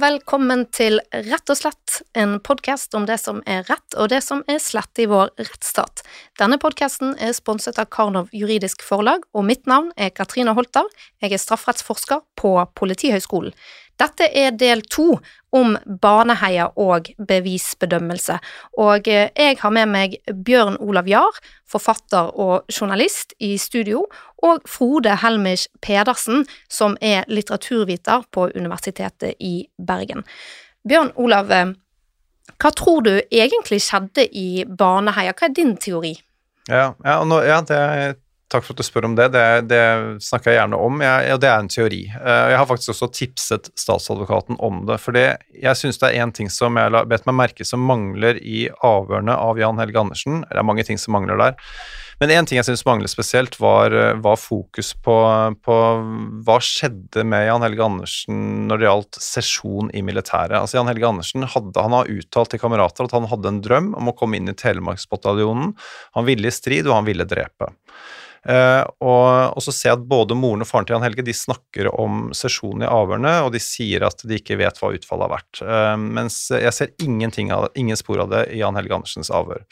velkommen til Rett og slett, en podkast om det som er rett og det som er slett i vår rettsstat. Denne podkasten er sponset av Karnov juridisk forlag, og mitt navn er Katrine Holter. Jeg er strafferettsforsker på Politihøgskolen. Dette er del to om Baneheia og bevisbedømmelse, og eh, jeg har med meg Bjørn Olav Jahr, forfatter og journalist i studio, og Frode Helmich Pedersen, som er litteraturviter på Universitetet i Bergen. Bjørn Olav, eh, hva tror du egentlig skjedde i Baneheia, hva er din teori? Ja, ja, nå, ja det er Takk for at du spør om det. Det, det snakker jeg gjerne om, jeg, og det er en teori. Eh, jeg har faktisk også tipset statsadvokaten om det. For jeg syns det er én ting som jeg har bedt meg merke som mangler i avhørene av Jan Helge Andersen. Det er mange ting som mangler der. Men én ting jeg syns mangler spesielt, var, var fokus på, på, hva skjedde med Jan Helge Andersen når det gjaldt sesjon i militæret. Altså Jan Helge Andersen hadde, han har uttalt til kamerater at han hadde en drøm om å komme inn i Telemarksbataljonen. Han ville i strid, og han ville drepe. Uh, og, og, så ser jeg at både moren og faren til Jan Helge de snakker om sesjonen i avhørene, og de sier at de ikke vet hva utfallet har vært. Uh, mens jeg ser av, ingen spor av det i Jan Helge Andersens avhør.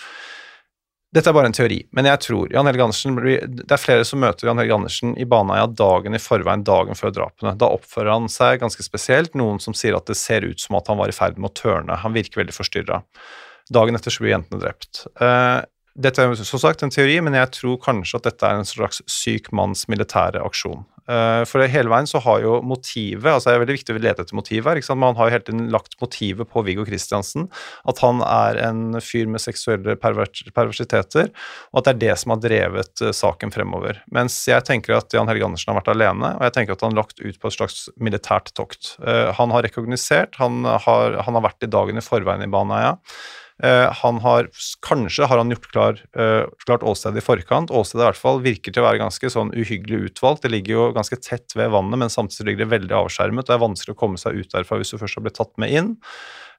Dette er bare en teori, men jeg tror Jan Helge Andersen Det er flere som møter Jan Helge Andersen i Baneheia dagen i forveien, dagen før drapene. Da oppfører han seg ganske spesielt. Noen som sier at det ser ut som at han var i ferd med å tørne. Han virker veldig forstyrra. Dagen etter så blir jentene drept. Dette er som sagt en teori, men jeg tror kanskje at dette er en slags syk manns militære aksjon. Eh, for hele veien så har jo motivet altså Det er veldig viktig å lete etter motivet her. Man har jo hele tiden lagt motivet på Viggo Kristiansen. At han er en fyr med seksuelle perversiteter, og at det er det som har drevet eh, saken fremover. Mens jeg tenker at Jan Helge Andersen har vært alene, og jeg tenker at han har lagt ut på et slags militært tokt. Eh, han har rekognosert, han, han, har vært i dagen i forveien i Baneheia. Uh, han har, Kanskje har han gjort klar, uh, klart åstedet i forkant. Åstedet i hvert fall virker til å være ganske sånn uhyggelig utvalgt. Det ligger jo ganske tett ved vannet, men samtidig ligger det veldig avskjermet. Det er vanskelig å komme seg ut derfra hvis du først har blitt tatt med inn.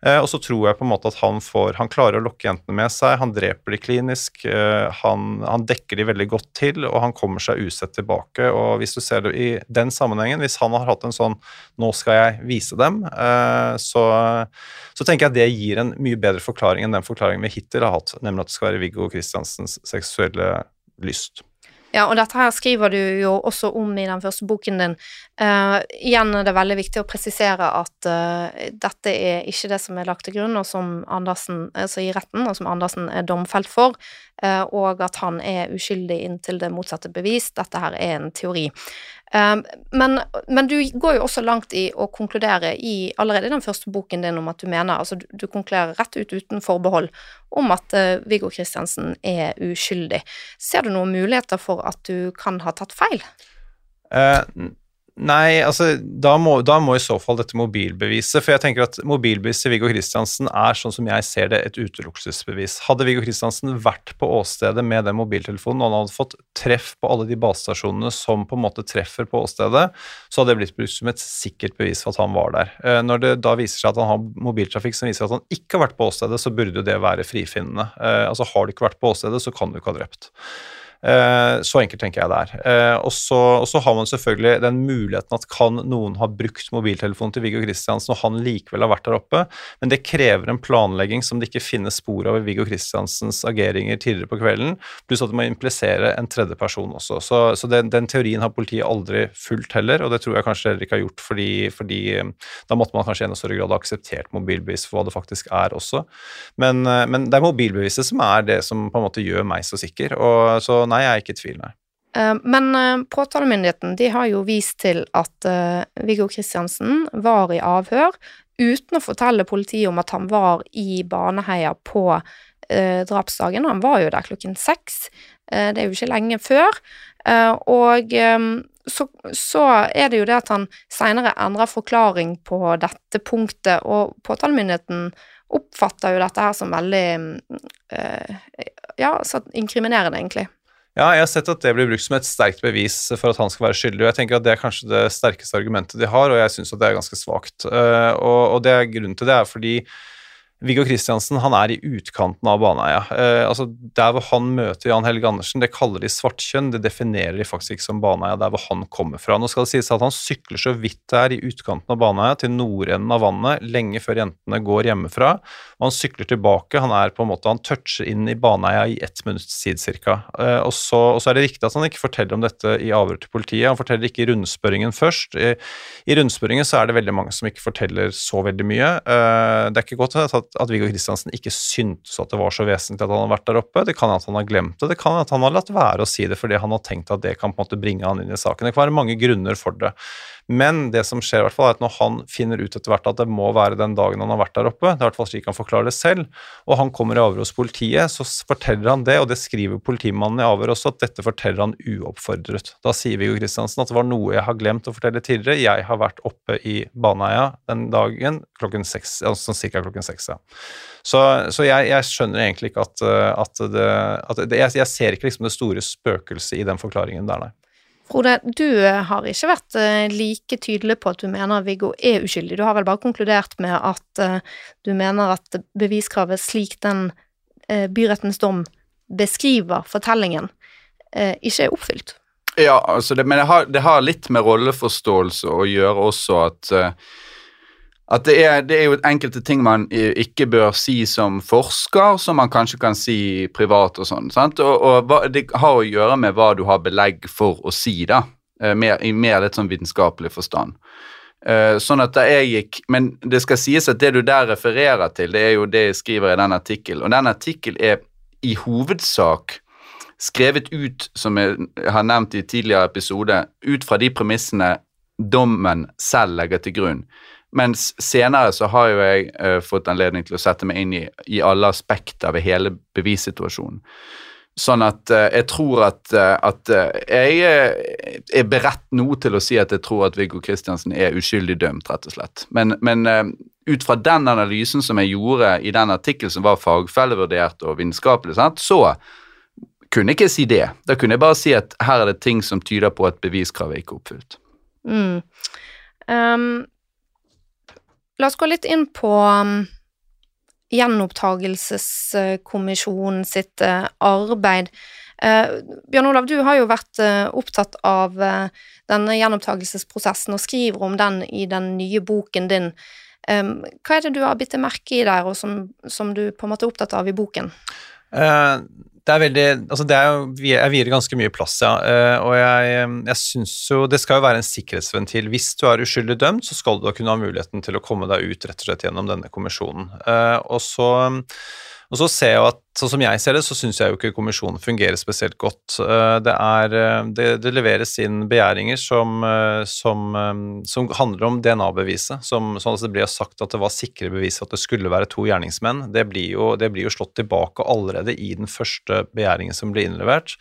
Eh, og så tror jeg på en måte at han får Han klarer å lokke jentene med seg, han dreper de klinisk, eh, han, han, dekker de veldig godt til, og han kommer seg usett tilbake. Og hvis du ser det i den sammenhengen, hvis han har hatt en sånn 'nå skal jeg vise dem', eh, så, så tenker jeg at det gir en mye bedre forklaring enn den forklaringen vi hittil har hatt, nemlig at det skal være Viggo Kristiansens seksuelle lyst. Ja, og dette her skriver du jo også om i den første boken din. Uh, igjen er det veldig viktig å presisere at uh, dette er ikke det som er lagt til grunn, og som Andersen, altså i retten, og som Andersen er domfelt for, uh, og at han er uskyldig inntil det motsatte bevis. Dette her er en teori. Um, men, men, du går jo også langt i å konkludere i allerede i den første boken din om at du mener Altså, du, du konkluderer rett ut uten forbehold om at uh, Viggo Kristiansen er uskyldig. Ser du noen muligheter for at du kan ha tatt feil? Uh, Nei, altså da må, da må, i så fall dette mobilbeviset For jeg tenker at mobilbeviset til Viggo Kristiansen er sånn som jeg ser det, et utelukkelsesbevis. Hadde Viggo Kristiansen vært på åstedet med den mobiltelefonen, og han hadde fått treff på alle de basestasjonene som på en måte treffer på åstedet, så hadde det blitt brukt som et sikkert bevis for at han var der. Eh, når det da viser seg at han har mobiltrafikk som viser at han ikke har vært på åstedet, så burde det være frifinnende. Eh, altså har du ikke vært på åstedet, så kan du ikke ha drept. Eh, så enkelt tenker jeg det er. Eh, og så har man selvfølgelig den muligheten at kan noen ha brukt mobiltelefonen til Viggo Kristiansen, og han likevel har vært der oppe, men det krever en planlegging som det ikke finnes spor av i Viggo Kristiansens ageringer tidligere på kvelden, pluss at det må implisere en tredje person også. Så, så den, den, teorien har politiet aldri fulgt heller, og det tror jeg kanskje heller ikke har gjort fordi, fordi eh, da måtte man kanskje i enda større grad ha akseptert mobilbevis for hva det faktisk er også. Men, men det er mobilbeviset som er det som på en måte gjør meg så sikker. og så nei, jeg er ikke i tvil, nei. Eh, men uh, påtalemyndigheten de har jo vist til at uh, Viggo Kristiansen var i avhør uten å fortelle politiet om at han var i Baneheia på drapsdagen. Han var jo der klokken seks. det er jo ikke lenge før. og så, så, er det jo det at han seinere endrer forklaring på dette punktet, og påtalemyndigheten oppfatter jo dette her som veldig ja, inkriminerende, egentlig. Ja, jeg har sett at det blir brukt som et sterkt bevis for at han skal være skyldig. og jeg tenker at Det er kanskje det sterkeste argumentet de har, og jeg syns det er ganske svakt. Uh, og, og det grunnen til det er fordi Viggo Kristiansen han er i utkanten av Baneheia. Eh, altså Der hvor han møter Jan Helge Andersen, det kaller de svartkjønn. Det definerer de faktisk ikke som Baneheia, der hvor han kommer fra. Nå skal det sies at han sykler så vidt det er i utkanten av Baneheia, til nordenden av vannet, lenge før jentene går hjemmefra. Og han sykler tilbake. Han er på en måte, han toucher inn i Baneheia i ett minutts tid ca. Eh, og, så, og så er det riktig at han ikke forteller om dette i avhør til politiet. Han forteller ikke i rundspørringen først. I, i rundspørringen så er det veldig mange som ikke forteller så veldig mye. Eh, det er ikke godt at Viggo Kristiansen ikke syntes at det var så vesentlig at han hadde vært der oppe. Det kan at han har glemt det, det kan at han har latt være å si det fordi han har tenkt at det kan på en måte bringe han inn i saken. Det kan være mange grunner for det. Men det som skjer, i hvert fall er at når han finner ut etter hvert at det må være den dagen han har vært der oppe, det er i hvert fall slik han forklarer det selv, og han kommer i avhør hos politiet, så forteller han det, og det skriver politimannen i avhør også, at dette forteller han uoppfordret. Da sier Viggo Kristiansen at det var noe jeg har glemt å fortelle tidligere, jeg har vært oppe i Baneheia den dagen klokken seks, altså ca. klokken seks. Ja. Så, så jeg, jeg, skjønner egentlig ikke at, at det, at det jeg, jeg, ser ikke liksom det store spøkelset i den forklaringen der, nei. Frode, du eh, har ikke vært eh, like tydelig på at du mener Viggo er uskyldig. Du har vel bare konkludert med at eh, du mener at beviskravet slik den byrettens dom beskriver fortellingen, ikke er oppfylt. Ja, altså det, men det har, det har, litt med rolleforståelse å gjøre også at at det er, det er, jo enkelte ting man ikke bør si som forsker, som man kanskje kan si privat og sånn. sant? Og, og, Det har å gjøre med hva du har belegg for å si, da, eh, mer, i mer litt sånn vitenskapelig forstand. Uh, sånn at da jeg gikk, Men det skal sies at det du der refererer til, det er jo det jeg skriver i den artikkelen. Og den artikkelen er i hovedsak skrevet ut, som jeg har nevnt i tidligere episode, ut fra de premissene dommen selv legger til grunn. Mens senere så har jo jeg uh, fått anledning til å sette meg inn i, i alle aspekter ved hele bevissituasjonen. Sånn at uh, jeg tror at, uh, at jeg er beredt nå til å si at jeg tror at Viggo Kristiansen er uskyldig dømt, rett og slett. Men, men ut fra den analysen som jeg gjorde i den artikkelen som var fagfellevurdert og vitenskapelig, så kunne ikke si det. Da kunne jeg bare si at her er det ting som tyder på at beviskravet ikke er oppfylt. Mm. Um La oss gå litt inn på um, sitt uh, arbeid. Uh, Bjørn Olav, du har jo vært uh, opptatt av denne gjenopptagelsesprosessen og skriver om den i den nye boken din. Um, hva er det du har bitt merke i der, og som, som, du på en måte er opptatt av i boken? Det er veldig Altså, det er jo Jeg vier ganske mye plass, ja. Uh, og jeg, jeg syns jo Det skal jo være en sikkerhetsventil. Hvis du er uskyldig dømt, så skal du da kunne ha muligheten til å komme deg ut rett og slett gjennom denne kommisjonen. Uh, og så og så ser jeg at, sånn som jeg ser det, så syns jeg jo ikke kommisjonen fungerer spesielt godt. Eh, det, er, eh, det, det leveres inn begjæringer som, eh, som, som handler om DNA-beviset. Sånn at det blir sagt at det var sikre bevis at det skulle være to gjerningsmenn. Det blir jo, det blir jo slått tilbake allerede i den første begjæringen som blir innlevert.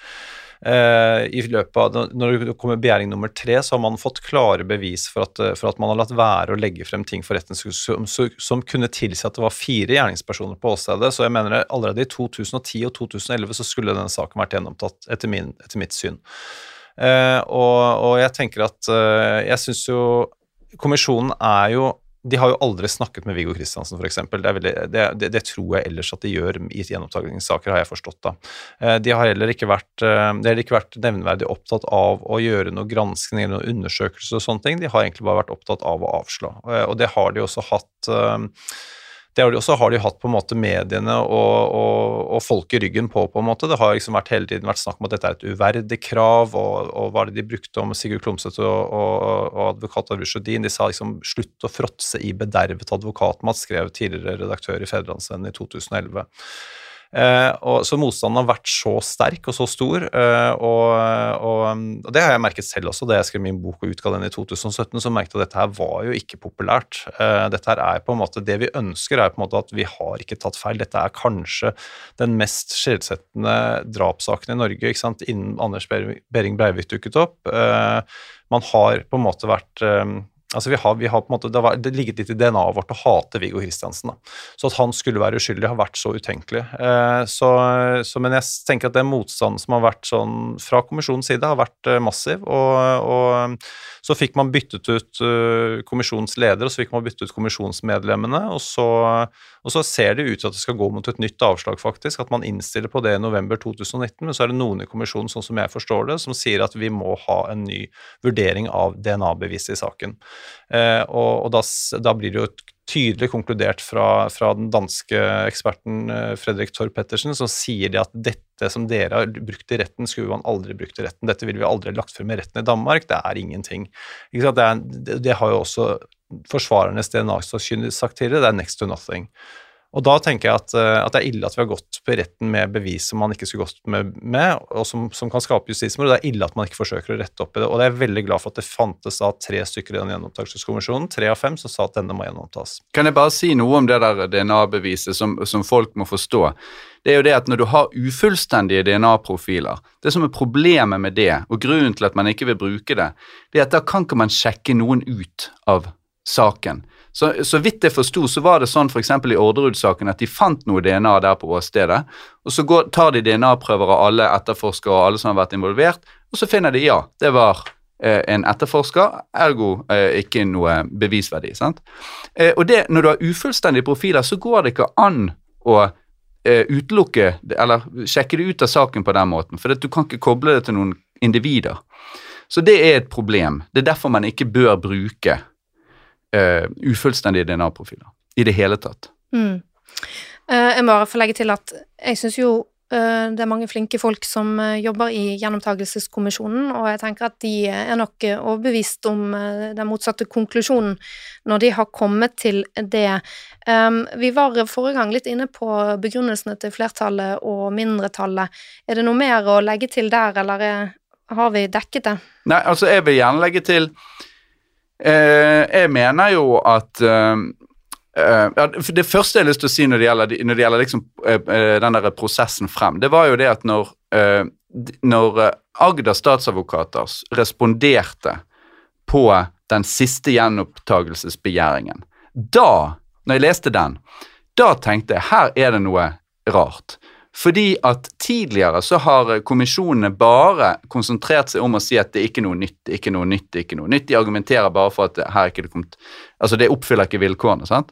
Uh, i løpet av, Når det kommer begjæring nummer tre, så har man fått klare bevis for at, for at man har latt være å legge frem ting for retten som, som, kunne tilsi at det var fire gjerningspersoner på åstedet. Så jeg mener allerede i 2010 og 2011 så skulle denne saken vært gjennomtatt, etter, min, etter mitt syn. Eh, og, og, jeg tenker at eh, Jeg syns jo Kommisjonen er jo de har jo aldri snakket med Viggo Kristiansen, f.eks. Det, det, det, det tror jeg ellers at de gjør i gjenopptakelsessaker, har jeg forstått. da. Eh, de har heller ikke vært, eh, de har ikke vært nevneverdig opptatt av å gjøre noe granskning eller noen undersøkelse og sånne ting. De har egentlig bare vært opptatt av å avslå. Eh, og det har de også hatt det har de også har de hatt på en måte mediene og, og, og, folk i ryggen på. på en måte. Det har liksom vært hele tiden vært snakk om at dette er et uverdig krav, og, og hva er det de brukte om Sigurd Klomsæt og, og, advokat Arushodin? De sa liksom 'slutt å fråtse i bedervet advokatmat', skrev tidligere redaktør i Fedrelandsvennen i 2011. Eh, og, så motstanden har vært så sterk og så stor, eh, og, og, og, det har jeg merket selv også. Da jeg skrev min bok og utga den i 2017, så merket jeg at dette her var jo ikke populært. Eh, dette her er på en måte, Det vi ønsker, er på en måte at vi har ikke tatt feil. Dette er kanskje den mest skjellsettende drapssaken i Norge ikke sant? innen Anders Behring Breivik dukket opp. Man har på en måte vært Altså vi har, vi har på en måte, Det har ligget litt i DNA-et vårt å hate Viggo Kristiansen. Så at han skulle være uskyldig, har vært så utenkelig. Eh, så, så, men jeg tenker at den motstanden som har vært sånn fra kommisjonens side, har vært eh, massiv. Og, og, så fikk man byttet ut uh, kommisjonens leder, og så fikk man byttet ut kommisjonsmedlemmene. Og så, og så ser det ut til at det skal gå mot et nytt avslag, faktisk. At man innstiller på det i november 2019. Men så er det noen i kommisjonen, sånn som jeg forstår det, som sier at vi må ha en ny vurdering av DNA-beviset i saken. Eh, og, og da, da, blir det jo tydelig konkludert fra, fra den danske eksperten eh, Fredrik Torp Pettersen, som sier det at dette som dere har brukt i retten, skulle man aldri brukt i retten. Dette ville vi aldri lagt frem i retten i Danmark. Det er ingenting. Det, er, det, har jo også forsvarernes DNA-sakkyndige sagt tidligere. Det er next to nothing. Og da tenker jeg at, eh, at, det er ille at vi har gått på retten med bevis som man ikke skulle gått med, med og som, som, kan skape justismord. Det er ille at man ikke forsøker å rette opp i det. Og det er veldig glad for at det fantes da tre stykker i den gjenopptakelseskommisjonen, tre av fem, som sa at denne må gjennomtas. Kan jeg bare si noe om det der DNA-beviset som, som folk må forstå? det er jo det at når du har ufullstendige DNA-profiler Det som er problemet med det, og grunnen til at man ikke vil bruke det, det er at da kan ikke man sjekke noen ut av saken. Så, så vidt jeg forsto, så var det sånn f.eks. i Orderud-saken at de fant noe DNA der på åstedet, og så går, tar de DNA-prøver av alle etterforskere og alle som har vært involvert, og så finner de ja, det var eh, en etterforsker, ergo eh, ikke noe bevisverdi. sant? Eh, og det, når du har ufullstendige profiler, så går det ikke an å eh, utelukke eller sjekke det ut av saken på den måten, for du kan ikke koble det til noen individer. Så det er et problem. Det er derfor man ikke bør bruke uh, ufullstendige DNA-profiler i det hele tatt. Mm. Uh, jeg må bare få legge til at jeg syns jo uh, det er mange flinke folk som jobber i Gjenopptakelseskommisjonen, og jeg tenker at de er nok overbevist om den motsatte konklusjonen når de har kommet til det. Um, vi var forrige gang litt inne på begrunnelsene til flertallet og mindretallet. Er det noe mer å legge til der, eller er, har vi dekket det? Nei, altså jeg vil gjerne legge til jeg mener jo at eh, eh, Det første jeg har lyst til å si når det gjelder, når det gjelder liksom, den der prosessen frem, det var jo det at når, når Agder statsadvokater responderte på den siste gjenopptagelsesbegjæringen da, når jeg leste den, da tenkte jeg her er det noe rart. Fordi at tidligere så har kommisjonene bare konsentrert seg om å si at det er ikke noe nytt, ikke noe nytt, ikke noe nytt. De argumenterer bare for at her ikke det kommet Altså, det oppfyller ikke vilkårene, sant.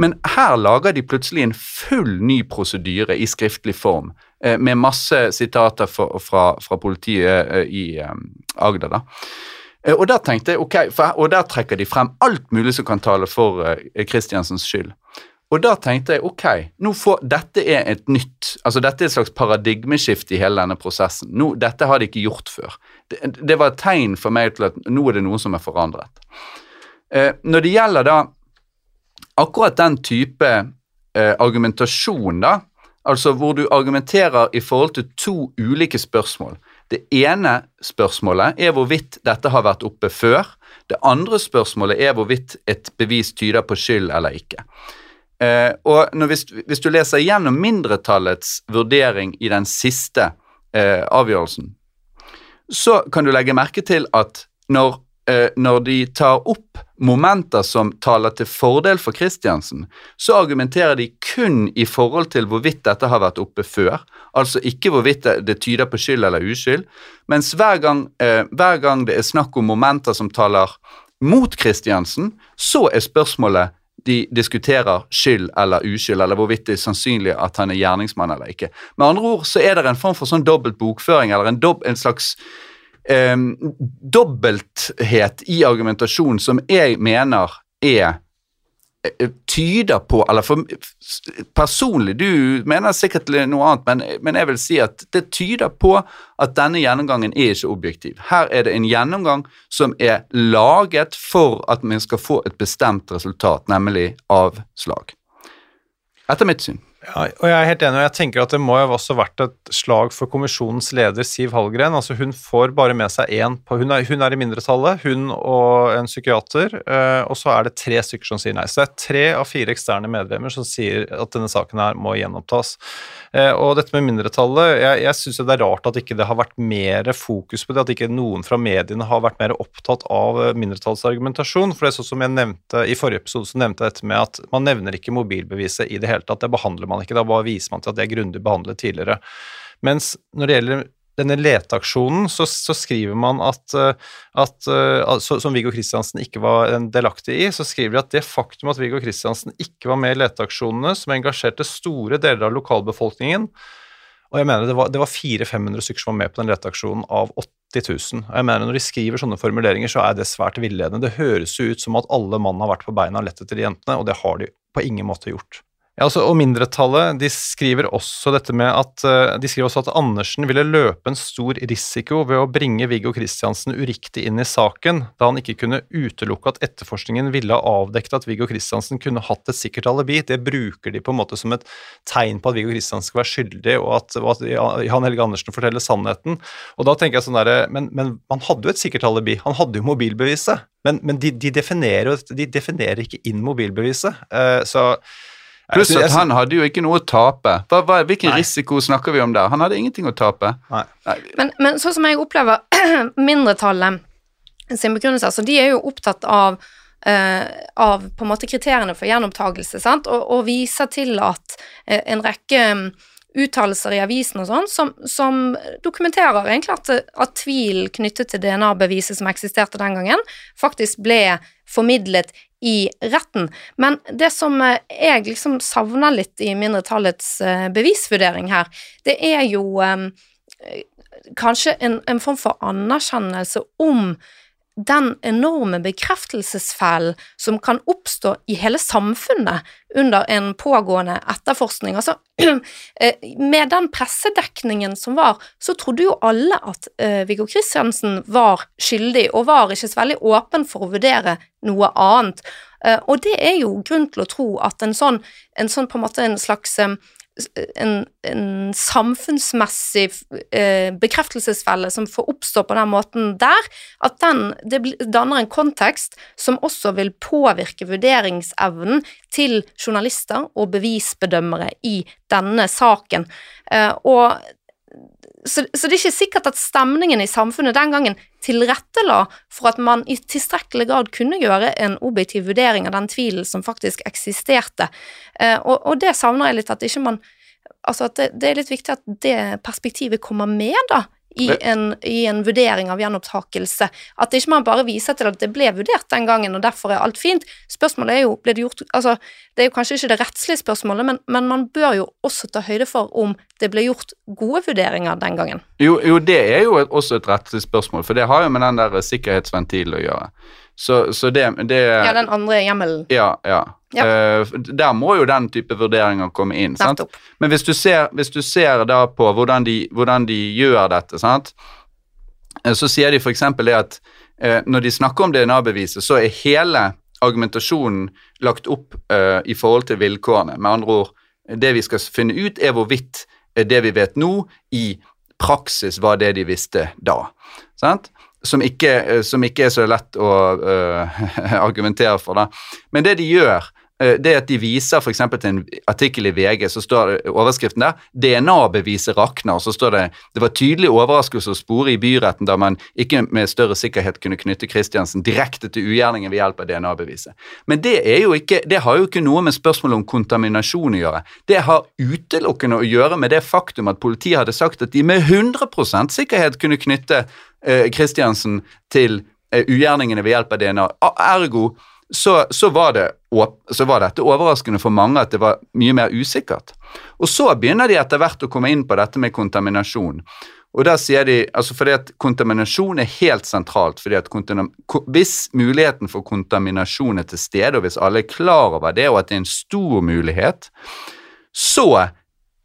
Men her lager de plutselig en full ny prosedyre i skriftlig form, eh, med masse sitater fra, fra, fra politiet eh, i Agder, da. Og der tenkte jeg, ok, for, og der trekker de frem alt mulig som kan tale for Kristiansens skyld. Og da tenkte jeg ok, får, dette er et nytt altså Dette er et slags paradigmeskifte i hele denne prosessen. Nå, dette har de ikke gjort før. Det, det, var et tegn for meg til at nå er det noe som er forandret. Eh, når det gjelder da akkurat den type eh, argumentasjon, da, altså hvor du argumenterer i forhold til to ulike spørsmål Det ene spørsmålet er hvorvidt dette har vært oppe før. Det andre spørsmålet er hvorvidt et bevis tyder på skyld eller ikke. Eh, og når, hvis, hvis, du leser gjennom mindretallets vurdering i den siste eh, avgjørelsen, så kan du legge merke til at når, eh, når, de tar opp momenter som taler til fordel for Kristiansen, så argumenterer de kun i forhold til hvorvidt dette har vært oppe før, altså ikke hvorvidt det, tyder på skyld eller uskyld, mens hver gang, eh, hver gang det er snakk om momenter som taler mot Kristiansen, så er spørsmålet de diskuterer skyld eller uskyld, eller hvorvidt det er sannsynlig at han er gjerningsmann eller ikke. Med andre ord så er det en form for sånn dobbelt bokføring, eller en, dob en slags eh, dobbelthet i argumentasjonen som jeg mener er tyder på Eller for personlig, du mener sikkert noe annet, men, men, jeg vil si at det tyder på at denne gjennomgangen er ikke objektiv. Her er det en gjennomgang som er laget for at vi skal få et bestemt resultat, nemlig avslag. Etter mitt syn. Ja, og jeg er helt enig, og jeg tenker at det må jo også vært et slag for kommisjonens leder Siv Hallgren. altså Hun får bare med seg én på hun er, hun er, i mindretallet, hun og en psykiater, uh, og så er det tre stykker som sier nei. Så det er tre av fire eksterne medlemmer som sier at denne saken her må gjenopptas. Uh, og dette med mindretallet, jeg, jeg syns det er rart at ikke det har vært mer fokus på det, at ikke noen fra mediene har vært mer opptatt av eh, mindretallsargumentasjon. For det er sånn som jeg nevnte i forrige episode, så nevnte jeg dette med at man nevner ikke mobilbeviset i det hele tatt. Det behandler man ikke, da bare viser man til at det er grundig behandlet tidligere. Mens når det gjelder denne leteaksjonen, så, så, skriver man at, eh, at så, Som Viggo Kristiansen ikke var delaktig i, så skriver de at det faktum at Viggo Kristiansen ikke var med i leteaksjonene, som engasjerte store deler av lokalbefolkningen Og jeg mener det var, var 400-500 stykker som var med på den leteaksjonen av 80 000. Og jeg mener Når de skriver sånne formuleringer, så er det svært villedende. Det høres jo ut som at alle mann har vært på beina og lett etter de jentene, og det har de på ingen måte gjort. Ja, altså, og Mindretallet de skriver også dette med at eh, de skriver også at Andersen ville løpe en stor risiko ved å bringe Viggo Kristiansen uriktig inn i saken, da han ikke kunne utelukke at etterforskningen ville ha avdekket at Viggo Kristiansen kunne hatt et sikkert alibi. Det bruker de på en måte som et tegn på at Viggo Kristiansen skal være skyldig, og at, og at Jan Helge Andersen forteller sannheten. Og da tenker jeg sånn der, men, men man hadde jo et sikkert alibi, han hadde jo mobilbeviset. Men, men de, de, definerer, de, definerer, ikke inn mobilbeviset. Uh, så Pluss at han hadde jo ikke noe å tape. Hva, hva, hvilken Nei. risiko snakker vi om der? Han hadde ingenting å tape. Men, men sånn som jeg opplever mindretallet sin begrunnelse, altså de er jo opptatt av Uh, av på en måte kriteriene for gjenopptakelse, sant? Og, og viser til at uh, en rekke um, uttalelser i avisen og sånn som, som, dokumenterer egentlig at, at tvil knyttet til DNA-beviset som eksisterte den gangen, faktisk ble formidlet i retten. Men det som eh, jeg liksom savner litt i mindretallets eh, bevisvurdering her, det er jo um, kanskje en, en, form for anerkjennelse om den enorme bekreftelsesfellen som kan oppstå i hele samfunnet under en pågående etterforskning. Altså, eh, med den pressedekningen som var, så trodde jo alle at uh, Viggo Kristiansen var skyldig, og var ikke så veldig åpen for å vurdere noe annet. Uh, og det er jo grunn til å tro at en sånn, en sånn på en måte en slags um, en, en samfunnsmessig eh, bekreftelsesfelle som får oppstå på den måten der, at den det danner en kontekst som også vil påvirke vurderingsevnen til journalister og bevisbedømmere i denne saken. Eh, og så, så, det er ikke sikkert at stemningen i samfunnet den gangen tilrettela for at man i tilstrekkelig grad kunne gjøre en objektiv vurdering av den tvilen som faktisk eksisterte. Eh, og, og, det savner jeg litt, at ikke man Altså at det, det, er litt viktig at det perspektivet kommer med, da, i en, i en, vurdering av gjenopptakelse. At ikke man bare viser til at det ble vurdert den gangen, og derfor er alt fint. Spørsmålet er jo ble det gjort altså, Det er jo kanskje ikke det rettslige spørsmålet, men, men, man bør jo også ta høyde for om det ble gjort gode vurderinger den gangen. Jo, jo det er jo også et rettslig spørsmål, for det har jo med den der sikkerhetsventilen å gjøre. Så, så det, det, Ja, den andre hjemmelen. Ja, ja. Ja. Uh, der må jo den type vurderinger komme inn. sant? Men hvis du ser, hvis du ser da på hvordan de, hvordan de gjør dette, sant? Uh, så sier de f.eks. det at uh, når de snakker om DNA-beviset, så er hele argumentasjonen lagt opp i forhold til vilkårene. Med andre ord, det vi skal finne ut, er hvorvidt det vi vet nå, i praksis var det de visste da. Sant? som ikke, eh, som ikke, er så lett å uh, argumentere for. Da. Men det de gjør, uh, det er at de viser f.eks. til en artikkel i VG, så står overskriften der 'DNA-beviset rakner'. Så står det 'Det var tydelig overraskelse å spore i byretten da man ikke med større sikkerhet kunne knytte Kristiansen direkte til ugjerningen ved hjelp av DNA-beviset'. Men det, er jo ikke, det har jo ikke noe med spørsmålet om kontaminasjon å gjøre. Det har utelukkende å gjøre med det faktum at politiet hadde sagt at de med 100% sikkerhet kunne knytte Kristiansen eh, til eh, ugjerningene ved hjelp av DNA. Ergo så, så, var det, så, var dette overraskende for mange at det var mye mer usikkert. Og så begynner de etter hvert å komme inn på dette med kontaminasjon. Og der sier de, altså fordi at Kontaminasjon er helt sentralt. fordi at Hvis muligheten for kontaminasjon er til stede, og hvis alle er klar over det, og at det er en stor mulighet, så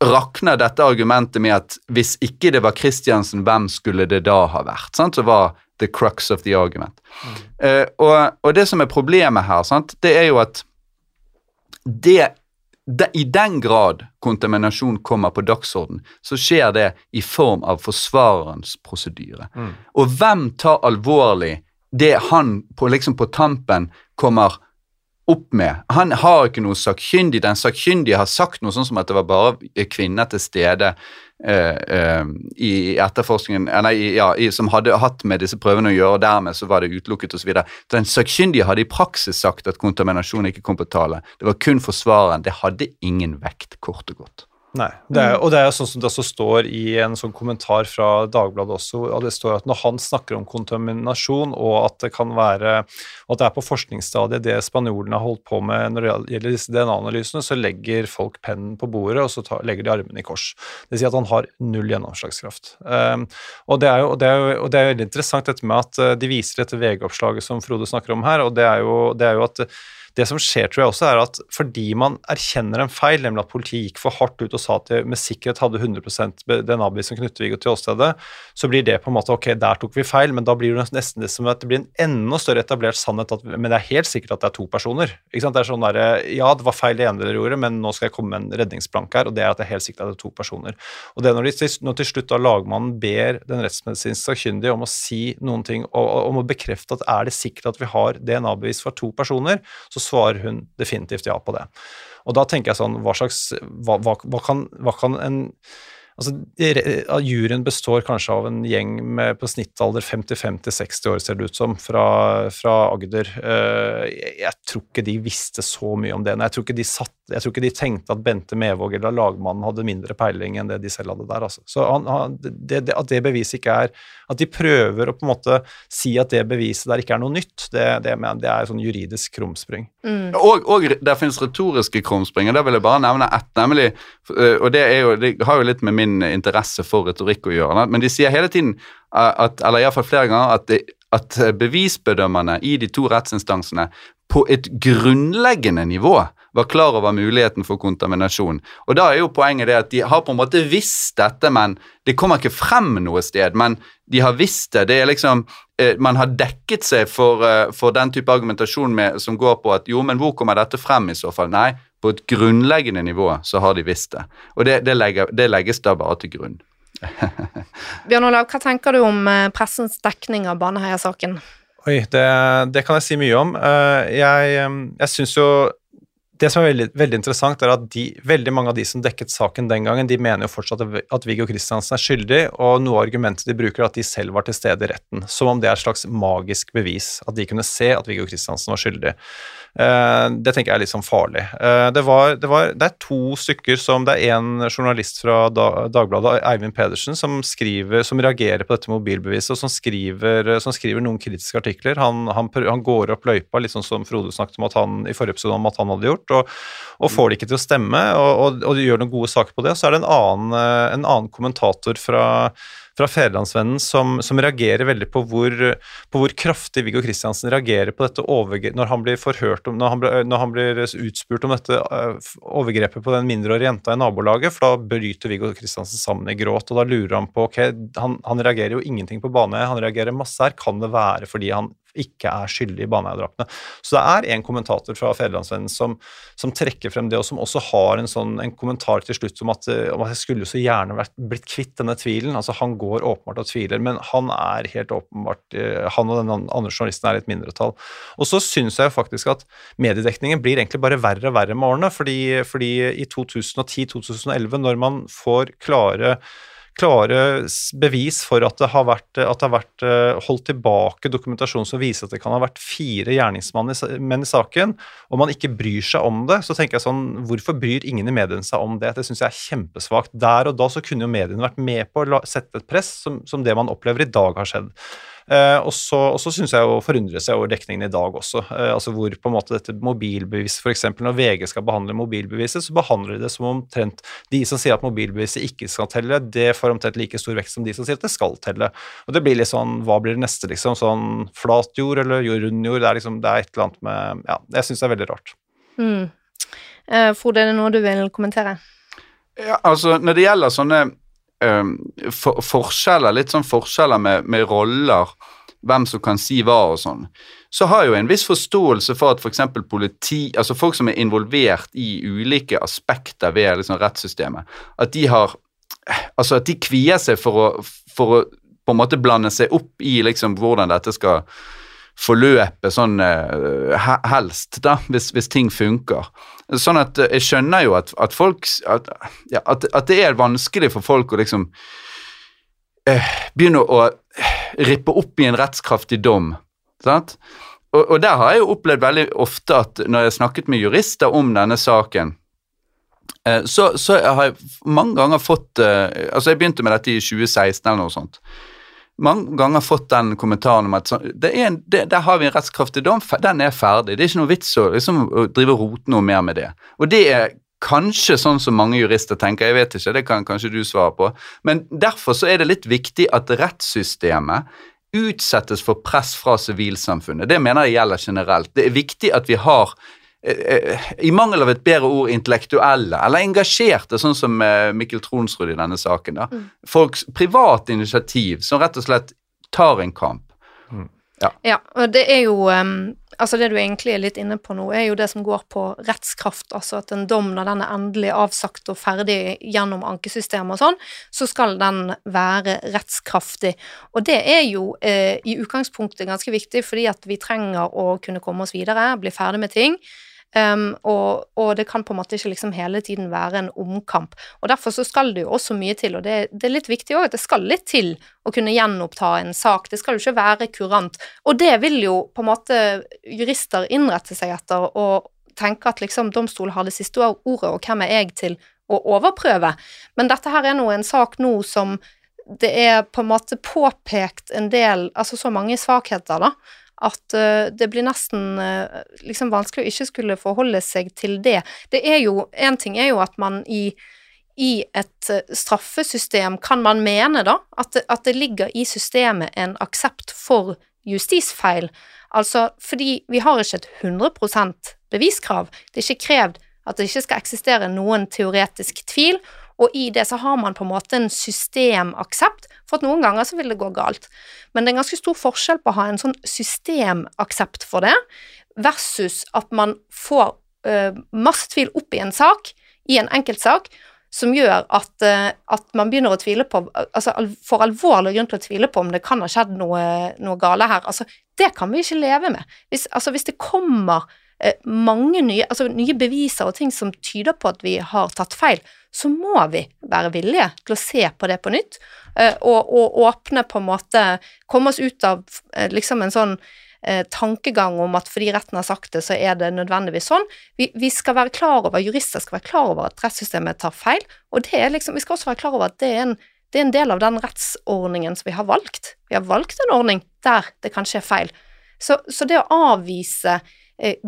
rakner dette argumentet med at hvis ikke det var Kristiansen, hvem skulle det da ha vært? Sant? Så var the crux of the argument. Mm. Uh, og, og, det som er problemet her, sant? det er jo at det de, i den grad kontaminasjon kommer på dagsorden, så skjer det i form av forsvarerens prosedyre. Mm. Og hvem tar alvorlig det han på, liksom på tampen kommer opp med? Han har ikke noe sakkyndig. Den sakkyndige har sagt noe sånn som at det var bare kvinner til stede eh, eh, i etterforskningen eh, nei, ja, i, som hadde hatt med disse prøvene å gjøre, og dermed så var det utelukket osv. Den sakkyndige hadde i praksis sagt at kontaminasjon ikke kom på tale. Det var kun forsvareren. Det hadde ingen vekt, kort og godt. Nei, det er, og det er jo sånn som det også står i en sånn kommentar fra Dagbladet også, og det står at når han snakker om kontaminasjon, og at det kan være at det er på forskningsstadiet det spanjolene har holdt på med når det gjelder disse DNA-analysene, så legger folk pennen på bordet, og så tar, legger de armene i kors. Det vil si at han har null gjennomslagskraft. Um, og, det er jo, og, det er jo, og det er veldig interessant dette med at de viser dette VG-oppslaget som Frode snakker om her, og det er jo, det er jo at det som skjer, tror jeg også, er at fordi man erkjenner en feil, nemlig at politiet gikk for hardt ut og sa at de med sikkerhet hadde 100% DNA-bevis som knytter Viggo til åstedet, så blir det på en måte ok, der tok vi feil, men da blir det nesten det som at det blir en enda større etablert sannhet at Men det er helt sikkert at det er to personer. ikke sant? Det er sånn der, Ja, det var feil det ene dere gjorde, men nå skal jeg komme med en redningsplanke her, og det er at det er helt sikkert at det er to personer. Og det er når, de, når til slutt da lagmannen ber den rettsmedisinsk sakkyndige om å si noen ting, og, og om å bekrefte at er det sikkert at vi har DNA-bevis for to personer, så svarer hun definitivt ja på det. Og da tenker jeg sånn, hva slags Hva, hva, hva, kan, hva kan, en Altså, Juryen består kanskje av en gjeng med på snittalder 55-60 år, ser det ut som, fra, fra Agder. Jeg, jeg, tror ikke de visste så mye om det. Jeg tror ikke de, satt, jeg tror ikke de tenkte at Bente Mevåg eller lagmannen hadde mindre peiling enn det de selv hadde der. Altså. Så han, han, det, det, At det beviset ikke er At de prøver å på en måte si at det beviset der ikke er noe nytt, det, det, det er sånn juridisk krumspring. Mm. Og, og det finnes retoriske krumspring, og der vil jeg bare nevne ett, nemlig Og det, er jo, det har jo litt med min min interesse for retorikk å gjøre. Men de sier hele tiden, at, eller iallfall flere ganger, at, det, at bevisbedømmerne i de to rettsinstansene på et grunnleggende nivå var klar over muligheten for kontaminasjon. Og da er jo poenget det at de har på en måte visst dette, men det kommer ikke frem noe sted. Men de har visst det. Det er liksom eh, Man har dekket seg for, eh, for den type argumentasjon med, som går på at jo, men hvor kommer dette frem i så fall? Nei, på et grunnleggende nivå så har de visst det. Og det, det, legger, det legges da bare til grunn. Bjørn Olav, hva tenker du om eh, pressens dekning av Baneheia-saken? Oi, det, det, kan jeg si mye om. Eh, jeg, jeg syns jo det som er veldig, veldig interessant, er at de, veldig mange av de som dekket saken den gangen, de mener jo fortsatt at Viggo Kristiansen er skyldig, og noe av argumentet de bruker, er at de selv var til stede i retten. Som om det er et slags magisk bevis, at de kunne se at Viggo Kristiansen var skyldig. Eh, det tenker jeg er litt sånn farlig. Eh, det, var, det, var, det, er to stykker som Det er en journalist fra Dagbladet, Eivind Pedersen, som, skriver, som reagerer på dette mobilbeviset, og som skriver, som skriver noen kritiske artikler. Han, han, han, går opp løypa, litt sånn som Frode snakket om at han, i forrige episode om at han hadde gjort, og, og får det ikke til å stemme, og, og, og gjør noen gode saker på det. Så er det en annen, eh, en annen kommentator fra fra Fedrelandsvennen som, som, reagerer veldig på hvor, på hvor kraftig Viggo Kristiansen reagerer på dette når han blir forhørt om, når han, når han blir utspurt om dette uh, overgrepet på den mindreårige jenta i nabolaget, for da bryter Viggo Kristiansen sammen i gråt, og da lurer han på ok, han, han reagerer jo ingenting på bane, han reagerer masse her, kan det være fordi han ikke er skyldig i Baneheia-drapene. Så det er en kommentator fra Fedrelandsvennen som, som, trekker frem det, og som også har en, sånn, en kommentar til slutt om at, om at jeg skulle så gjerne vært, blitt kvitt denne tvilen. Altså Han går åpenbart og tviler, men han er helt åpenbart eh, Han og den andre journalisten er et mindretall. Og så syns jeg faktisk at mediedekningen blir egentlig bare verre og verre med årene, fordi, fordi i 2010-2011, når man får klare klare bevis for at det har vært, det har vært eh, holdt tilbake dokumentasjon som viser at det kan ha vært fire gjerningsmenn i saken, og man ikke bryr seg om det, så tenker jeg sånn Hvorfor bryr ingen i mediene seg om det? Det syns jeg er kjempesvakt. Der og da så kunne jo mediene vært med på å sette et press som, som det man opplever i dag har skjedd. Eh, og så, og så syns jeg å forundre seg over dekningen i dag også. Eh, altså hvor på en måte dette mobilbeviset, f.eks. når VG skal behandle mobilbeviset, så behandler de det som omtrent de som sier at mobilbeviset ikke skal telle, det får omtrent like stor vekt som de som sier at det skal telle. Og det blir litt sånn, hva blir det neste, liksom? Sånn flat jord eller rund jord? Det er liksom, det er et eller annet med Ja, jeg syns det er veldig rart. Mm. Uh, Frode, er det noe du vil kommentere? Ja, altså, når det gjelder sånne um, for, forskjeller, litt sånn forskjeller med, med roller hvem som kan si hva og sånn, så har jeg jo en viss forståelse for at f.eks. Politi, altså folk som er involvert i ulike aspekter ved liksom rettssystemet, at de har Altså at de kvier seg for å, for å på en måte blande seg opp i liksom hvordan dette skal forløpe sånn uh, helst, da, hvis, hvis, ting funker. Sånn at uh, jeg skjønner jo at, at folk at, ja, at, at, det er vanskelig for folk å liksom uh, begynne å rippe opp i en rettskraftig dom. Sant? Og, og, der har jeg jo opplevd veldig ofte at når jeg har snakket med jurister om denne saken, så, så har jeg mange ganger fått Altså, jeg begynte med dette i 2016 eller noe sånt mange ganger fått den kommentaren om at så, en, det, der har vi en rettskraftig dom, den er ferdig. Det er ikke noe vits å, liksom, å drive rote noe mer med det. Og det er kanskje sånn som mange jurister tenker, jeg vet ikke, det kan kanskje du svare på. Men derfor så er det litt viktig at rettssystemet utsettes for press fra sivilsamfunnet. Det mener jeg gjelder generelt. Det er viktig at vi har i mangel av et bedre ord, intellektuelle, eller engasjerte, sånn som eh, Mikkel Tronsrud i denne saken. da. Mm. Folks private initiativ som rett og slett tar en kamp. Mm. Ja. ja. og det er jo um, Altså, det du egentlig er litt inne på nå, er jo det som går på rettskraft. Altså at en dom, når den er endelig avsagt og ferdig gjennom ankesystemet og sånn, så skal den være rettskraftig. Og det er jo eh, i utgangspunktet ganske viktig, fordi at vi trenger å kunne komme oss videre, bli ferdig med ting. Um, og, og, det kan på en måte ikke liksom hele tiden være en omkamp. Og Derfor så skal det jo også mye til, og det, det er litt viktig òg at det skal litt til å kunne gjenoppta en sak. Det skal jo ikke være kurant. Og det vil jo på en måte jurister innrette seg etter og tenke at liksom domstolen har det siste ordet, og hvem er jeg til å overprøve? Men dette her er nå en sak nå som det er på en måte påpekt en del, altså så mange svakheter, da at uh, det blir nesten uh, liksom vanskelig å ikke skulle forholde seg til det. Det er jo En ting er jo at man i, i et uh, straffesystem kan man mene, da, at det, at det ligger i systemet en aksept for justisfeil. Altså fordi vi har ikke et 100% beviskrav. Det er ikke krevd at det ikke skal eksistere noen teoretisk tvil, og i det så har man på en måte en systemaksept, for at noen ganger så vil det gå galt. Men det er en ganske stor forskjell på å ha en sånn systemaksept for det, versus at man får uh, masse tvil opp i en sak, i en enkeltsak, som gjør at, uh, at, man begynner å tvile på Altså får alvorlig grunn til å tvile på om det kan ha skjedd noe, noe gale her. Altså, det kan vi ikke leve med. Hvis, altså, hvis det kommer uh, mange nye, altså, nye beviser og ting som tyder på at vi har tatt feil, så må vi være villige til å se på det på nytt, eh, og, og åpne på en måte Komme oss ut av eh, liksom en sånn eh, tankegang om at fordi retten har sagt det, så er det nødvendigvis sånn. Vi, vi, skal være klar over, jurister skal være klar over at rettssystemet tar feil, og det er liksom, vi skal også være klar over at det er en, det er en del av den rettsordningen som vi har valgt. Vi har valgt en ordning der det kan skje feil. Så, så det å avvise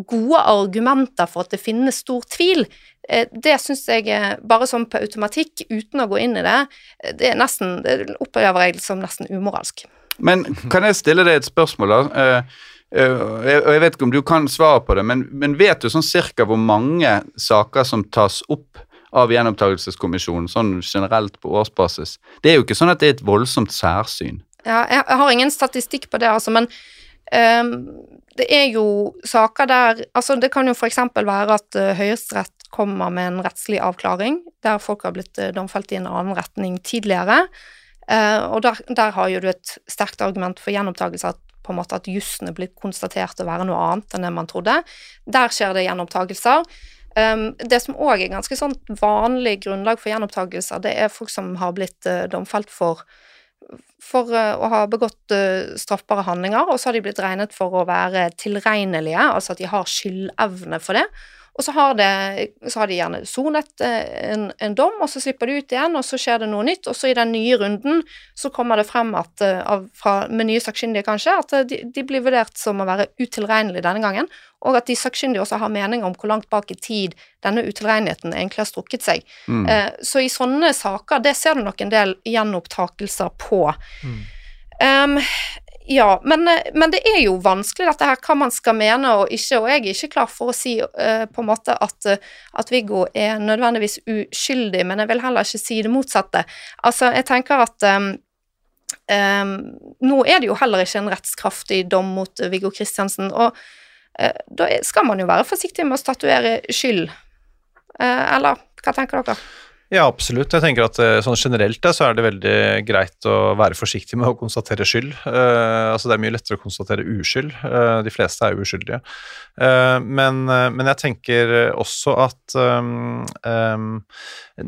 gode argumenter for at det finnes stor tvil, Eh, det syns jeg bare sånn på automatikk, uten å gå inn i det, eh, det er nesten Det opplever jeg som nesten umoralsk. Men kan jeg stille deg et spørsmål, da? Og jeg vet ikke om du kan svare på det, men, men vet du sånn cirka hvor mange saker som tas opp av gjenopptakelseskommisjonen, sånn generelt på årsbasis? Det er jo ikke sånn at det er et voldsomt særsyn. Ja, jeg, har ingen statistikk på det, altså, men det er jo saker der Altså, det kan jo eksempel være at uh, Høyesterett kommer med en rettslig avklaring, der folk har blitt eh, domfelt i en annen retning tidligere. Eh, og der, der har jo du et sterkt argument for gjenopptakelse at på en måte at jussen er blitt konstatert å være noe annet enn det man trodde. Der skjer det gjenopptakelser. Um, det som òg er ganske sånn vanlig grunnlag for gjenopptakelser, det er folk som har blitt domfelt for, for uh, å ha begått uh, straffbare handlinger, og så har de blitt regnet for å være tilregnelige, altså at de har skyldevne for det. Og så har, det, så har de gjerne sonet eh, en, en, dom, og så slipper de ut igjen, og så skjer det noe nytt. Og så i den nye runden så kommer det frem at, eh, av, fra, med nye sakkyndige kanskje, at eh, de, de, blir vurdert som å være utilregnelige denne gangen, og at de sakkyndige også har meninger om hvor langt bak i tid denne utilregneligheten egentlig har strukket seg. Mm. Eh, så i sånne saker, det ser du nok en del gjenopptakelser på. Mm. Um, ja, men, eh, men, det er jo vanskelig dette her, hva man skal mene og ikke, og jeg er ikke klar for å si uh, på en måte at, at, Viggo er nødvendigvis uskyldig, men jeg vil heller ikke si det motsatte. Altså, jeg tenker at um, um, nå er det jo heller ikke en rettskraftig dom mot Viggo Kristiansen, og uh, da skal man jo være forsiktig med å statuere skyld. Uh, eller hva tenker dere? Ja, absolutt. Jeg tenker at sånn Generelt så er det veldig greit å være forsiktig med å konstatere skyld. Uh, altså Det er mye lettere å konstatere uskyld. Uh, de fleste er uskyldige. Uh, men, men, jeg tenker også at um, um,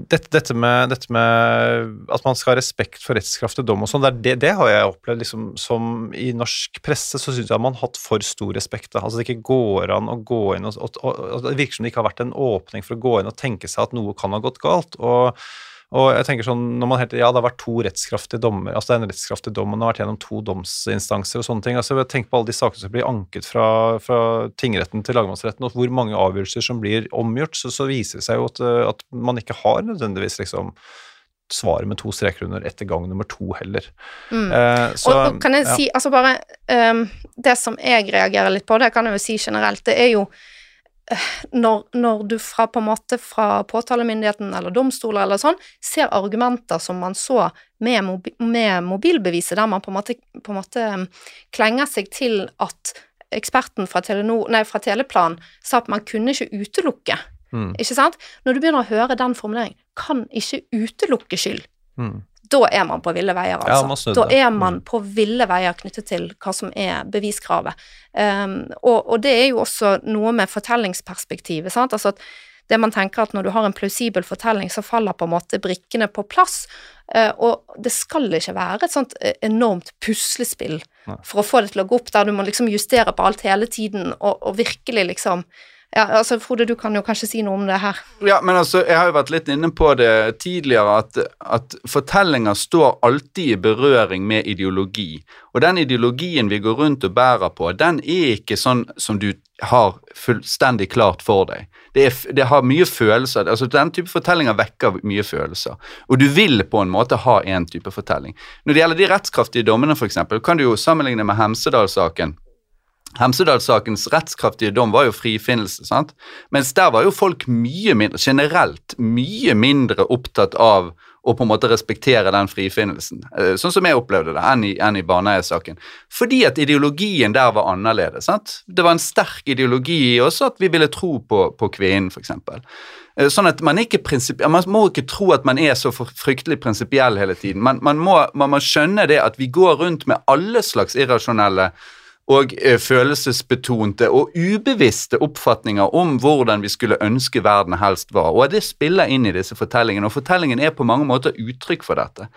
dette, dette, med, dette, med, at man skal ha respekt for rettskraftig dom og sånn, det, det, har jeg opplevd liksom, som I norsk presse så syns jeg man har hatt for stor respekt. Da. Altså Det ikke går an å gå inn og, og, og, og, Det virker som det ikke har vært en åpning for å gå inn og tenke seg at noe kan ha gått galt. og og, og jeg tenker sånn, når man helt, Ja, det har vært to rettskraftige dommer, altså det er en rettskraftig dom, og man har vært gjennom to domsinstanser og sånne ting. altså Tenk på alle de sakene som blir anket fra, fra tingretten til lagmannsretten, og hvor mange avgjørelser som blir omgjort, så, så viser det seg jo at, at man ikke har nødvendigvis liksom svaret med to streker under etter gang nummer to heller. Mm. Eh, så, og, og, kan jeg ja. si, altså bare um, Det som jeg reagerer litt på, det kan jeg jo si generelt, det er jo når, når, du fra, på en måte fra påtalemyndigheten eller domstoler eller sånn, ser argumenter som man så med, mobi, med mobilbeviset, der man på en, måte, på en måte klenger seg til at eksperten fra, Telenor, nei, fra Teleplan sa at man kunne ikke utelukke. Mm. Ikke sant? Når du begynner å høre den formuleringen, kan ikke utelukke skyld. Mm da er man på ville veier, altså. Ja, da er man mm. på ville veier knyttet til hva som er beviskravet. Um, og, og, det er jo også noe med fortellingsperspektivet, sant. Altså at det man tenker at når du har en plausibel fortelling, så faller på en måte brikkene på plass. Uh, og det skal ikke være et sånt eh, enormt puslespill for å få det til å gå opp, der du må liksom justere på alt hele tiden og, og virkelig liksom ja, altså Frode, du kan jo kanskje si noe om det her. Ja, men altså, jeg har jo vært litt inne på det tidligere, at, at fortellinger står alltid i berøring med ideologi. Og den ideologien vi går rundt og bærer på, den er ikke sånn som du har fullstendig klart for deg. Det, er, det har mye følelser. altså Den type fortellinger vekker mye følelser. Og du vil på en måte ha en type fortelling. Når det gjelder de rettskraftige dommene, f.eks., kan du jo sammenligne med Hemsedal-saken Hemsedalssakens rettskraftige dom var jo frifinnelse, sant? mens der var jo folk mye mindre, generelt mye mindre opptatt av å på en måte respektere den frifinnelsen, eh, sånn som jeg opplevde det, enn i, enn i Baneheia-saken. Fordi at ideologien der var annerledes. sant? Det var en sterk ideologi i oss at vi ville tro på, på kvinnen, f.eks. Eh, sånn at man, ikke man må ikke tro at man er så fryktelig prinsipiell hele tiden. Man, man, må, man må skjønne det at vi går rundt med alle slags irrasjonelle og eh, følelsesbetonte og ubevisste oppfatninger om hvordan vi skulle ønske verden helst var. Og det spiller inn i disse fortellingene, og fortellingen er på mange måter uttrykk for dette.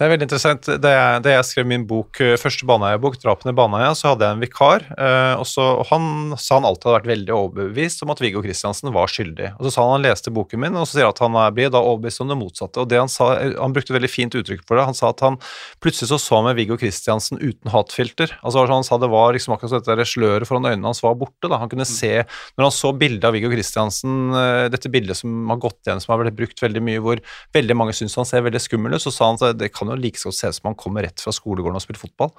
Det er veldig interessant. Da jeg, jeg, skrev min bok, eh, første Baneheia-bok, 'Drapene i Baneheia', så hadde jeg en vikar. Eh, og, så, og Han sa han alltid hadde vært veldig overbevist om at Viggo Kristiansen var skyldig. Og Så sa han han leste boken min, og så sier han at han blir da overbevist om det motsatte. Og det Han sa, han brukte veldig fint uttrykk for det. Han sa at han plutselig så så med Viggo Kristiansen uten hatfilter. Altså Han sa det var liksom akkurat så dette sløret foran øynene hans var borte. da. Han kunne mm. se, Når han så bildet av Viggo Kristiansen, eh, dette bildet som har gått igjen, som har blitt brukt veldig mye, hvor veldig mange syns han ser veldig skummel ut, så sa han at det kan jo like godt se ut som han kommer rett fra skolegården og spiller fotball.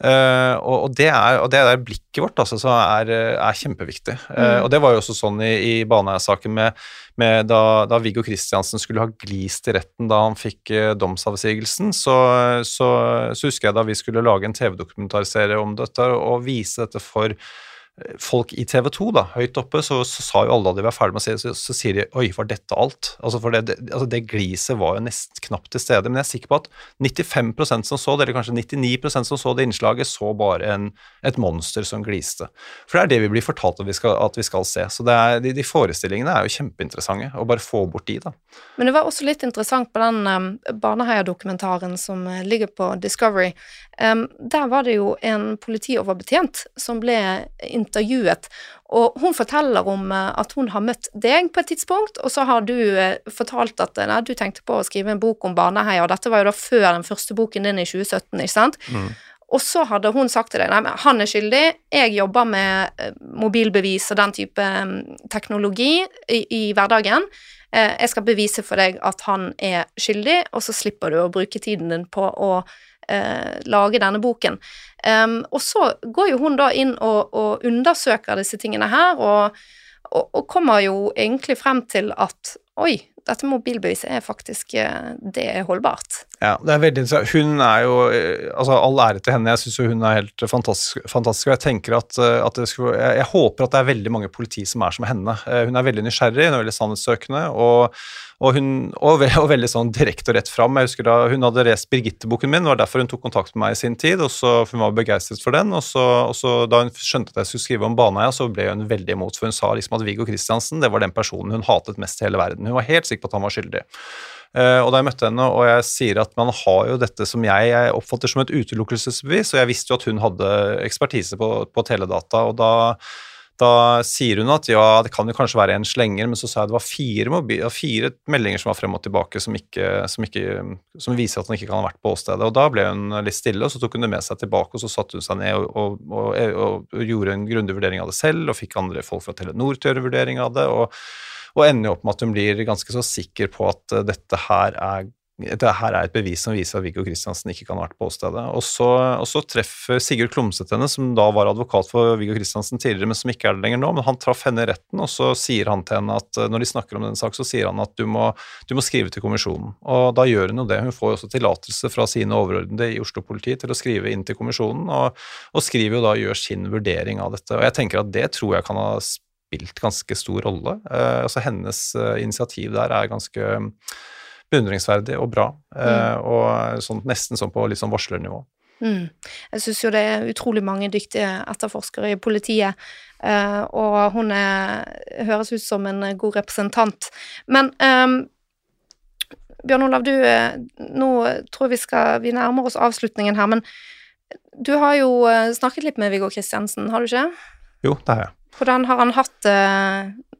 Uh, og, og, det er, og det er blikket vårt altså, som er, er, kjempeviktig. Uh, mm. Og det var jo også sånn i, i Baneheia-saken med, med da, da, Viggo Kristiansen skulle ha glist i retten da han fikk uh, domsavsigelsen, så, så, så, husker jeg da vi skulle lage en TV-dokumentarserie om dette og vise dette for folk i TV 2, da, høyt oppe, så, så, sa jo alle da de var ferdig med å se så, så sier de 'oi, var dette alt?' Altså for det, det, altså det gliset var jo nesten knapt til stede. Men jeg er sikker på at 95% som så det, eller kanskje 99% som så det innslaget, så bare en, et monster som gliste. For det er det vi blir fortalt at vi skal, at vi skal se. Så er, de, de, forestillingene er jo kjempeinteressante, å bare få bort de, da. Men det var også litt interessant på den um, Baneheia-dokumentaren som uh, ligger på Discovery. Um, der var det jo en politioverbetjent som ble intervjuet, og hun forteller om uh, at hun har møtt deg på et tidspunkt, og så har du uh, fortalt at nei, du tenkte på å skrive en bok om barneheia, og dette var jo da før den første boken din i 2017, ikke sant? Mm. Og så hadde hun sagt til deg nei, men han er skyldig, jeg jobber med mobilbevis og den type um, teknologi i, i hverdagen. Jeg skal bevise for deg at han er skyldig, og så slipper du å bruke tiden din på å eh, lage denne boken. Um, og så går jo hun da inn og, og undersøker disse tingene her, og, og, og, kommer jo egentlig frem til at oi, dette mobilbeviset er faktisk eh, Det er holdbart. Ja, det er veldig interessant. Hun er jo eh, Altså, all ære til henne. Jeg syns hun er helt fantastisk, fantastisk. Og jeg tenker at, eh, at det skulle, jeg, jeg, håper at det er veldig mange politi som er som henne. Hun er veldig nysgjerrig, hun er veldig sannhetssøkende. og og, hun, og, og, veldig sånn direkte og rett fram. Jeg husker da Hun hadde lest Birgitte-boken min, det var derfor hun tok kontakt med meg i sin tid. og så, for Hun var begeistret for den. og så, og så Da hun skjønte at jeg skulle skrive om Baneheia, så ble hun veldig imot. For hun sa liksom at Viggo Kristiansen det var den personen hun hatet mest i hele verden. Hun var helt sikker på at han var skyldig. Uh, og da jeg møtte henne, og jeg sier at man har jo dette som jeg, jeg oppfatter som et utelukkelsesbevis, og jeg visste jo at hun hadde ekspertise på, på teledata, og da da sier hun at ja, det kan jo kanskje være en slenger, men så sa jeg det var fire, mobil, fire meldinger som var frem og tilbake som, ikke, som, ikke, som, viser at han ikke kan ha vært på åstedet. Og Da ble hun litt stille, og så tok hun det med seg tilbake, og så satte hun seg ned og, og, og, og gjorde en grundig vurdering av det selv, og fikk andre folk fra Telenor til å gjøre vurdering av det. og og ender jo opp med at hun blir ganske så sikker på at dette her er det her er et bevis som viser at Viggo Kristiansen ikke kan ha vært på åstedet. Og så, og så treffer Sigurd Klomsæt henne, som da var advokat for Viggo Kristiansen tidligere, men som ikke er det lenger nå. Men han traff henne i retten, og så sier han til henne at når de snakker om denne sak, så sier han at du må, du må skrive til kommisjonen. Og da gjør hun jo det. Hun får jo også tillatelse fra sine overordnede i Oslo-politiet til å skrive inn til kommisjonen, og, og skriver jo da gjør sin vurdering av dette. Og jeg tenker at det tror jeg kan ha spilt ganske stor rolle. Eh, altså Hennes eh, initiativ der er ganske beundringsverdig og bra. Eh, mm. Og sånn, nesten sånn på litt sånn varslernivå. Mm. Jeg syns jo det er utrolig mange dyktige etterforskere i politiet, og hun er, høres ut som en god representant. Men um, Bjørn Olav, du, nå tror jeg vi skal Vi nærmer oss avslutningen her, men du har jo snakket litt med Viggo Kristiansen, har du ikke? Jo, det har jeg. Hvordan har han hatt det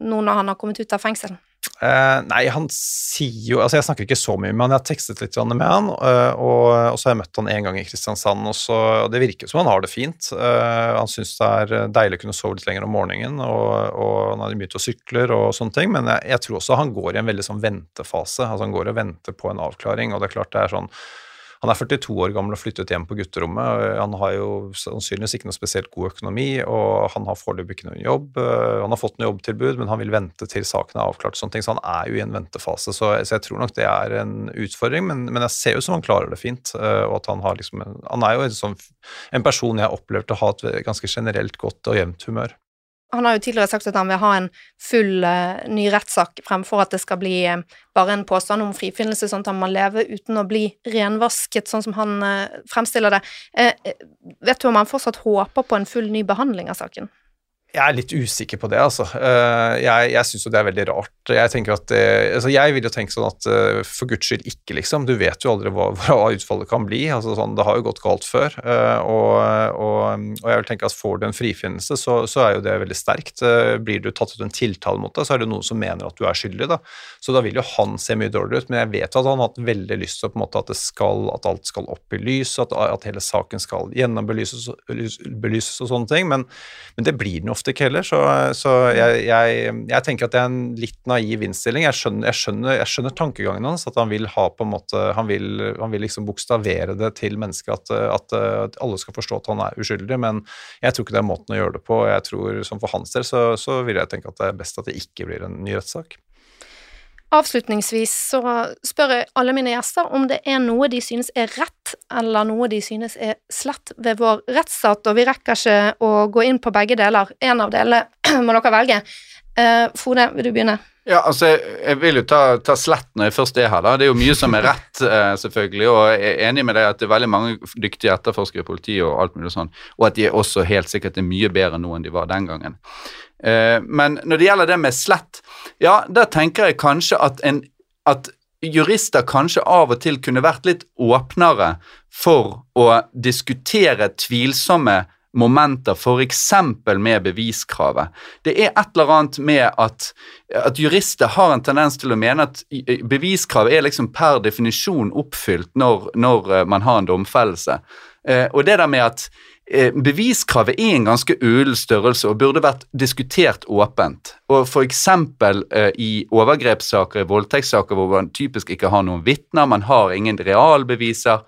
nå når han har kommet ut av fengsel? Uh, nei, han sier jo Altså, jeg snakker ikke så mye med han, jeg har tekstet litt med han, uh, og, og, så har jeg møtt han én gang i Kristiansand, og, og det virker som han har det fint. Uh, han syns det er deilig å kunne sove litt lenger om morgenen, og, og han har begynt å sykle og sånne ting, men jeg, jeg, tror også han går i en veldig sånn ventefase. Altså, han går og venter på en avklaring, og det er klart det er sånn han er 42 år gammel og flyttet hjem på gutterommet. Han har jo sannsynligvis ikke noe spesielt god økonomi, og han har foreløpig ikke noen jobb. Han har fått noe jobbtilbud, men han vil vente til saken er avklart. sånne ting, Så han er jo i en ventefase. Så, så jeg tror nok det er en utfordring, men, men, jeg ser jo som han klarer det fint. Eh, og at Han har liksom, han er jo en, sånn, en person jeg har opplevd å ha et ganske generelt godt og jevnt humør. Han har jo tidligere sagt at han vil ha en full uh, ny rettssak fremfor at det skal bli uh, bare en påstand om frifinnelse, sånn at han må leve uten å bli renvasket, sånn som han uh, fremstiller det. vet du om han fortsatt håper på en full ny behandling av saken? Jeg er litt usikker på det, altså. Eh, jeg, jeg syns jo det er veldig rart. Jeg tenker at det, altså jeg vil jo tenke sånn at eh, for guds skyld ikke, liksom. Du vet jo aldri hva, hva utfallet kan bli. altså sånn, Det har jo gått galt før. Eh, og, og, og jeg vil tenke at får du en frifinnelse, så, så, er jo det veldig sterkt. Blir du tatt ut en tiltale mot deg, så er det noen som mener at du er skyldig, da. Så da vil jo han se mye dårligere ut. Men jeg vet at han har hatt veldig lyst til på en måte at, det skal, at alt skal opp i lys, at, at hele saken skal gjennombelyses og sånne ting. Men, men det blir den jo ikke heller, så, så jeg, jeg, jeg, tenker at det er en litt naiv innstilling. Jeg skjønner, jeg skjønner, skjønner tankegangen hans, at han vil ha på en måte Han vil, han vil liksom bokstavere det til mennesker, at, at, at, alle skal forstå at han er uskyldig, men jeg tror ikke det er måten å gjøre det på. Jeg tror, som For hans del så, så vil jeg tenke at det er best at det ikke blir en ny rettssak. Avslutningsvis så spør jeg alle mine gjester om det er noe de synes er rett, eller noe de synes er slett ved vår rettsstat, og vi rekker ikke å gå inn på begge deler. En av delene må dere velge. Uh, Frode, vil du begynne? Ja, altså, jeg vil jo ta, ta, slett når jeg først er her. da. Det er jo mye som er rett, uh, selvfølgelig. Og jeg er enig med deg at det er veldig mange dyktige etterforskere i politiet, og alt mulig sånn, og at de er også helt sikkert er mye bedre nå enn de var den gangen. Uh, men når det gjelder det med slett, ja, da tenker jeg kanskje at, en, at jurister kanskje av og til kunne vært litt åpnere for å diskutere tvilsomme momenter, f.eks. med beviskravet. Det er et eller annet med at, at, jurister har en tendens til å mene at beviskravet er liksom per definisjon oppfylt når, når eh, man har en domfellelse. Eh, og det der med at Eh, beviskravet er en ganske ullen størrelse og burde vært diskutert åpent. Og F.eks. I overgrepssaker, i voldtektssaker hvor man typisk ikke har noen vitner, man har ingen realbeviser,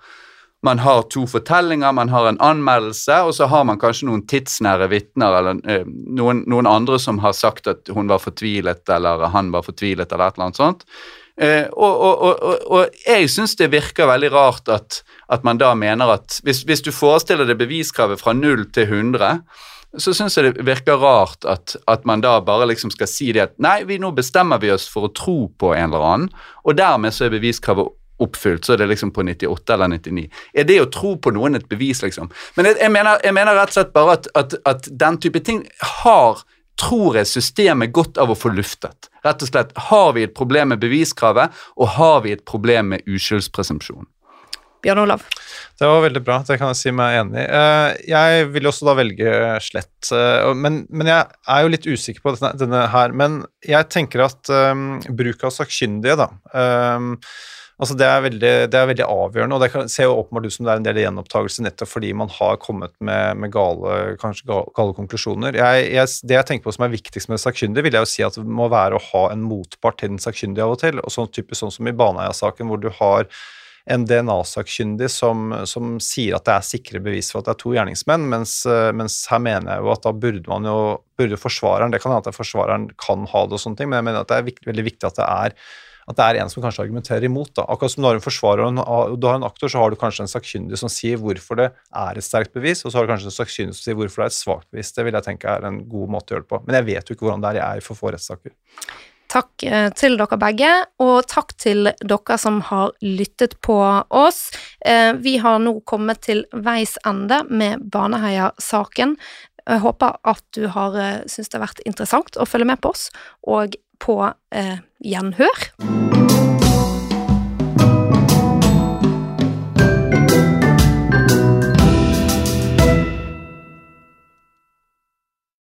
man har to fortellinger, man har en anmeldelse, og så har man kanskje noen tidsnære vitner eller eh, noen, noen, andre som har sagt at hun var fortvilet eller han var fortvilet eller et eller annet sånt. Eh, og, og, og, og, jeg syns det virker veldig rart at, at man da mener at hvis, hvis, du forestiller deg beviskravet fra 0 til 100, så syns jeg det virker rart at, at, man da bare liksom skal si det at nei, vi, nå bestemmer vi oss for å tro på en eller annen, og dermed så er beviskravet oppfylt, så er det liksom på 98 eller 99. Er det å tro på noen et bevis, liksom? Men jeg, jeg, mener, jeg mener, rett og slett bare at, at, at den type ting har tror jeg systemet godt av å få luftet. Rett og slett, Har vi et problem med beviskravet, og har vi et problem med uskyldspresumpsjon? Bjørn Olav? Det var veldig bra, det kan jeg si meg enig i. Eh, jeg vil også da velge slett, eh, men, men jeg er jo litt usikker på denne, denne her. Men jeg tenker at um, bruk av sakkyndige, da um, Altså det, er veldig, det er veldig avgjørende, og det ser jo åpenbart ut som det er en del gjenopptakelse nettopp fordi man har kommet med, med gale, kanskje gale, gale konklusjoner. Jeg, jeg, det jeg tenker på som er viktigst med sakkyndig, vil jeg jo si at det må være å ha en motpart til den sakkyndige av og til. og sånn typisk sånn som i Baneheia-saken, hvor du har en DNA-sakkyndig som, som, sier at det er sikre bevis for at det er to gjerningsmenn, mens, mens, her mener jeg jo at da burde man jo burde forsvareren Det kan hende at forsvareren kan ha det og sånne ting, men jeg mener at det er viktig, veldig viktig at det er at det er en som kanskje argumenterer imot. Da. Akkurat som du har en forsvarer og du har en aktor, så har du kanskje en sakkyndig som sier hvorfor det er et sterkt bevis, og så har du kanskje en sakkyndig som sier hvorfor det er et svakt bevis. Det vil jeg tenke er en god måte å gjøre det på. Men jeg vet jo ikke hvordan det er jeg er for få rettssaker. Takk eh, til dere begge, og takk til dere som har lyttet på oss. Eh, vi har nå kommet til veis ende med Baneheia-saken. Jeg håper at du har eh, syntes det har vært interessant å følge med på oss, og på eh, gjenhør.